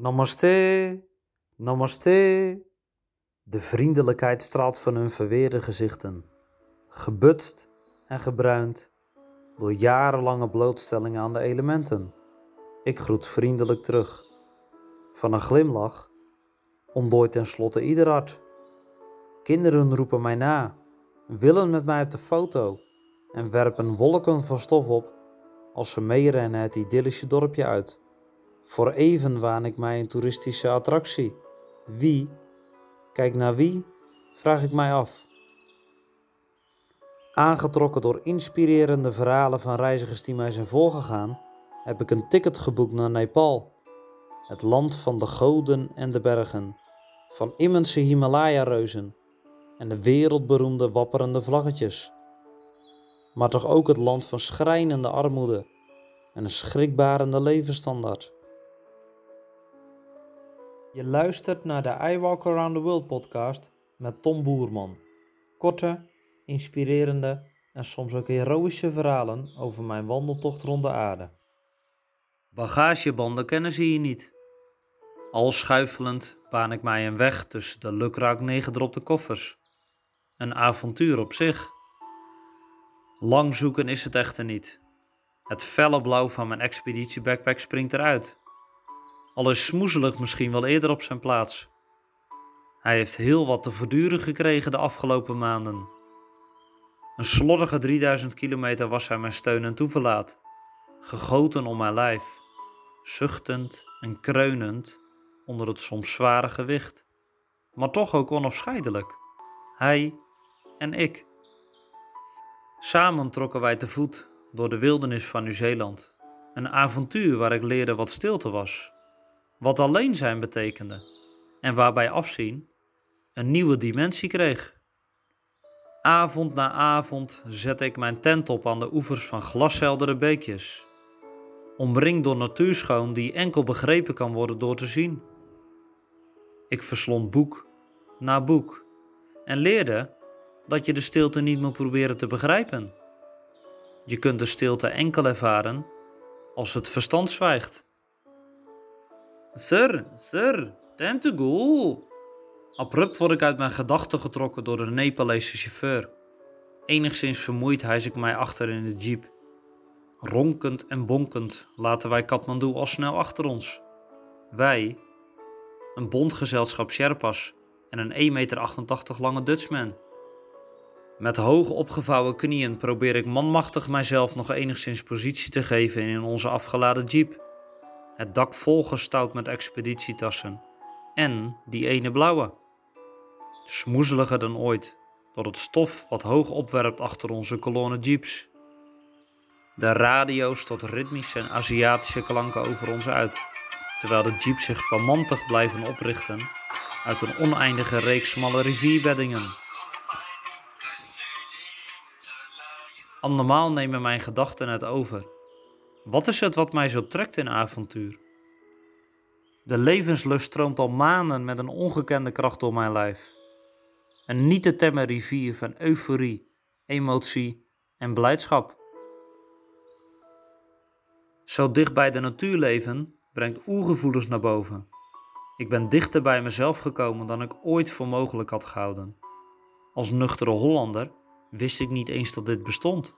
Namaste, namaste. De vriendelijkheid straalt van hun verweerde gezichten, gebutst en gebruind door jarenlange blootstelling aan de elementen. Ik groet vriendelijk terug. Van een glimlach ontdooit tenslotte ieder hart. Kinderen roepen mij na, willen met mij op de foto en werpen wolken van stof op als ze meerennen het idyllische dorpje uit. Voor even waan ik mij een toeristische attractie. Wie? Kijk naar wie? Vraag ik mij af. Aangetrokken door inspirerende verhalen van reizigers die mij zijn voorgegaan, heb ik een ticket geboekt naar Nepal. Het land van de goden en de bergen, van immense Himalaya-reuzen en de wereldberoemde wapperende vlaggetjes. Maar toch ook het land van schrijnende armoede en een schrikbarende levensstandaard. Je luistert naar de I Walk Around the World podcast met Tom Boerman. Korte, inspirerende en soms ook heroïsche verhalen over mijn wandeltocht rond de aarde. Bagagebanden kennen ze hier niet. Al schuifelend baan ik mij een weg tussen de lukraak neergedropte koffers. Een avontuur op zich. Lang zoeken is het echter niet. Het felle blauw van mijn expeditie backpack springt eruit. Al is smoezelig misschien wel eerder op zijn plaats. Hij heeft heel wat te verduren gekregen de afgelopen maanden. Een slordige 3000 kilometer was hij mijn steun en toeverlaat, gegoten om mijn lijf, zuchtend en kreunend onder het soms zware gewicht, maar toch ook onafscheidelijk. Hij en ik. Samen trokken wij te voet door de wildernis van Nieuw-Zeeland. Een avontuur waar ik leerde wat stilte was, wat alleen zijn betekende en waarbij afzien een nieuwe dimensie kreeg. Avond na avond zette ik mijn tent op aan de oevers van glasheldere beekjes, omringd door natuurschoon die enkel begrepen kan worden door te zien. Ik verslond boek na boek en leerde dat je de stilte niet moet proberen te begrijpen. Je kunt de stilte enkel ervaren als het verstand zwijgt. Sir, sir, time to go. Abrupt word ik uit mijn gedachten getrokken door de Nepalese chauffeur. Enigszins vermoeid hijs ik mij achter in de jeep. Ronkend en bonkend laten wij Kathmandu al snel achter ons. Wij, een bondgezelschap Sherpas en een 1,88 meter lange Dutchman. Met hoog opgevouwen knieën probeer ik manmachtig mijzelf nog enigszins positie te geven in onze afgeladen jeep. Het dak volgestouwd met expeditietassen. En die ene blauwe. Smoezeliger dan ooit door het stof wat hoog opwerpt achter onze kolonne jeeps. De radio's tot ritmische en Aziatische klanken over ons uit, terwijl de jeeps zich pamantig blijven oprichten uit een oneindige reeks smalle rivierbeddingen. Andermaal nemen mijn gedachten het over. Wat is het wat mij zo trekt in avontuur? De levenslust stroomt al maanden met een ongekende kracht door mijn lijf. Een niet te temmen rivier van euforie, emotie en blijdschap. Zo dicht bij de natuur leven brengt oergevoelens naar boven. Ik ben dichter bij mezelf gekomen dan ik ooit voor mogelijk had gehouden. Als nuchtere Hollander wist ik niet eens dat dit bestond.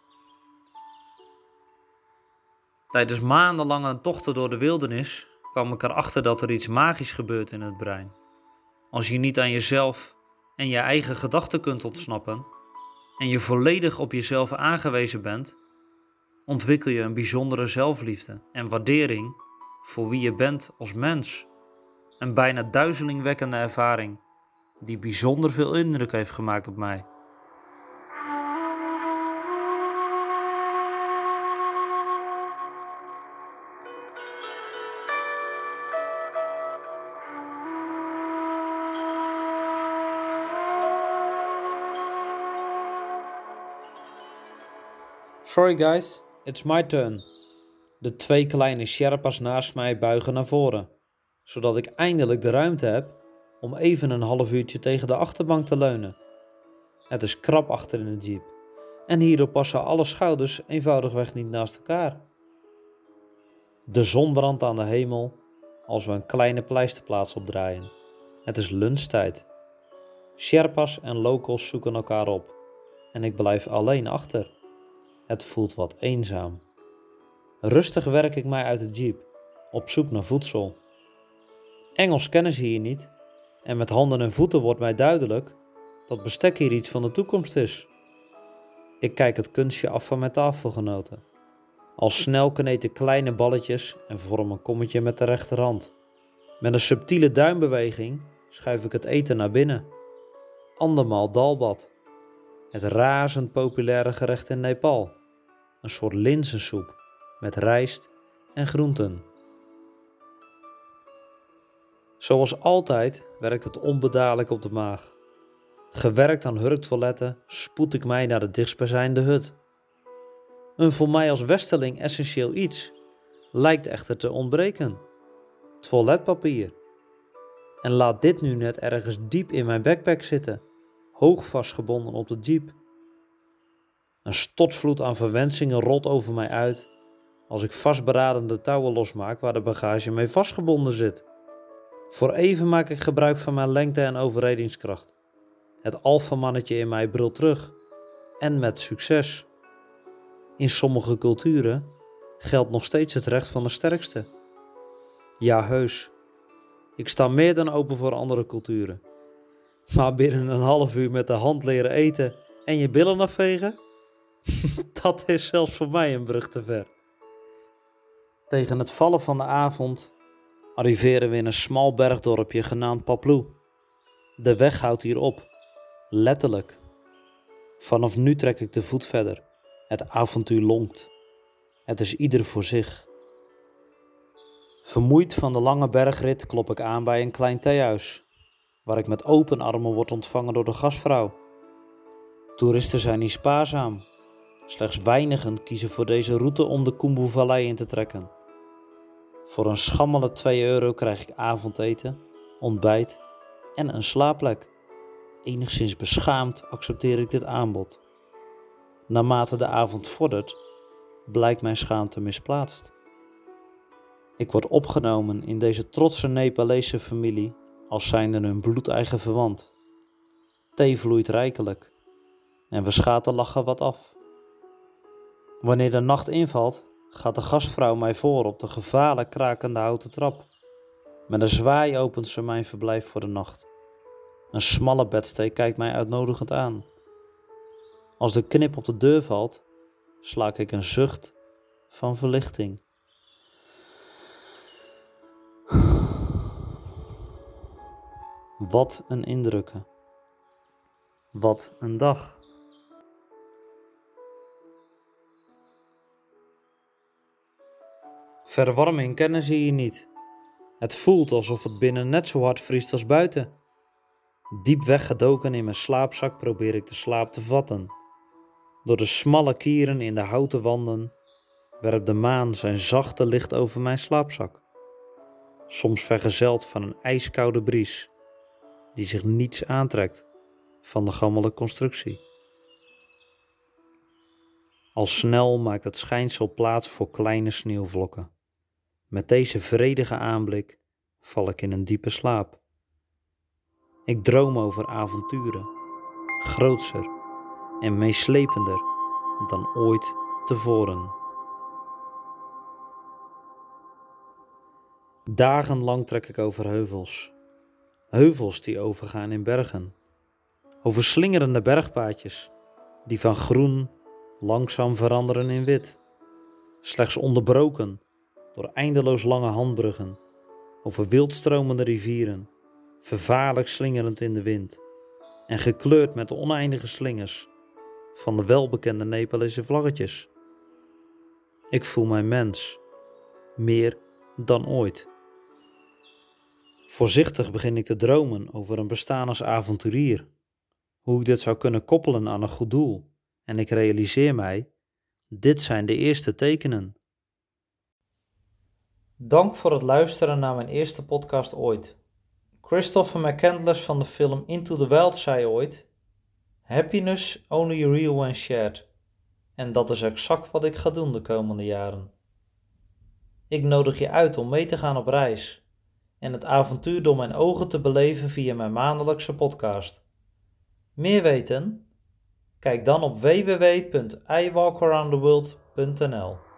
Tijdens maandenlange tochten door de wildernis kwam ik erachter dat er iets magisch gebeurt in het brein. Als je niet aan jezelf en je eigen gedachten kunt ontsnappen en je volledig op jezelf aangewezen bent, ontwikkel je een bijzondere zelfliefde en waardering voor wie je bent als mens. Een bijna duizelingwekkende ervaring die bijzonder veel indruk heeft gemaakt op mij. Sorry guys, it's my turn. De twee kleine Sherpas naast mij buigen naar voren, zodat ik eindelijk de ruimte heb om even een half uurtje tegen de achterbank te leunen. Het is krap achter in de jeep en hierdoor passen alle schouders eenvoudigweg niet naast elkaar. De zon brandt aan de hemel als we een kleine pleisterplaats opdraaien. Het is lunchtijd. Sherpas en locals zoeken elkaar op en ik blijf alleen achter. Het voelt wat eenzaam. Rustig werk ik mij uit de jeep, op zoek naar voedsel. Engels kennen ze hier niet en met handen en voeten wordt mij duidelijk dat bestek hier iets van de toekomst is. Ik kijk het kunstje af van mijn tafelgenoten. Al snel kneed ik kleine balletjes en vorm een kommetje met de rechterhand. Met een subtiele duimbeweging schuif ik het eten naar binnen. Andermaal dalbad. Het razend populaire gerecht in Nepal. Een soort linzensoep met rijst en groenten. Zoals altijd werkt het onbedadelijk op de maag. Gewerkt aan hurktoiletten spoed ik mij naar de dichtstbijzijnde hut. Een voor mij als westerling essentieel iets lijkt echter te ontbreken: toiletpapier. En laat dit nu net ergens diep in mijn backpack zitten, hoog vastgebonden op de jeep. Een stotvloed aan verwensingen rolt over mij uit als ik vastberaden de touwen losmaak waar de bagage mee vastgebonden zit. Voor even maak ik gebruik van mijn lengte en overredingskracht. Het alfamannetje in mij brult terug. En met succes. In sommige culturen geldt nog steeds het recht van de sterkste. Ja, heus. Ik sta meer dan open voor andere culturen. Maar binnen een half uur met de hand leren eten en je billen afvegen? Dat is zelfs voor mij een brug te ver. Tegen het vallen van de avond arriveren we in een smal bergdorpje genaamd Paplu. De weg houdt hier op, letterlijk. Vanaf nu trek ik de voet verder. Het avontuur lonkt. Het is ieder voor zich. Vermoeid van de lange bergrit klop ik aan bij een klein theehuis, waar ik met open armen word ontvangen door de gastvrouw. Toeristen zijn niet spaarzaam. Slechts weinigen kiezen voor deze route om de Kumbu-vallei in te trekken. Voor een schammele 2 euro krijg ik avondeten, ontbijt en een slaapplek. Enigszins beschaamd accepteer ik dit aanbod. Naarmate de avond vordert, blijkt mijn schaamte misplaatst. Ik word opgenomen in deze trotse Nepalese familie als zijnde een bloedeigen verwant. Thee vloeit rijkelijk en we schaten lachen wat af. Wanneer de nacht invalt, gaat de gastvrouw mij voor op de gevaarlijk krakende houten trap. Met een zwaai opent ze mijn verblijf voor de nacht. Een smalle bedsteek kijkt mij uitnodigend aan. Als de knip op de deur valt, slaak ik een zucht van verlichting. Wat een indrukken. Wat een dag. Verwarming kennen ze hier niet. Het voelt alsof het binnen net zo hard vriest als buiten. Diep weggedoken in mijn slaapzak probeer ik de slaap te vatten. Door de smalle kieren in de houten wanden werpt de maan zijn zachte licht over mijn slaapzak. Soms vergezeld van een ijskoude bries die zich niets aantrekt van de gammele constructie. Al snel maakt het schijnsel plaats voor kleine sneeuwvlokken. Met deze vredige aanblik val ik in een diepe slaap. Ik droom over avonturen, grootser en meeslepender dan ooit tevoren. Dagenlang trek ik over heuvels, heuvels die overgaan in bergen, over slingerende bergpaadjes die van groen langzaam veranderen in wit, slechts onderbroken door eindeloos lange handbruggen, over wildstromende rivieren, vervaarlijk slingerend in de wind en gekleurd met de oneindige slingers van de welbekende Nepalese vlaggetjes. Ik voel mij mens, meer dan ooit. Voorzichtig begin ik te dromen over een bestaan als avonturier, hoe ik dit zou kunnen koppelen aan een goed doel, en ik realiseer mij: dit zijn de eerste tekenen. Dank voor het luisteren naar mijn eerste podcast ooit. Christopher McCandless van de film Into the Wild zei ooit: Happiness only real when shared. En dat is exact wat ik ga doen de komende jaren. Ik nodig je uit om mee te gaan op reis, en het avontuur door mijn ogen te beleven via mijn maandelijkse podcast. Meer weten? Kijk dan op www.iwalkaroundtheworld.nl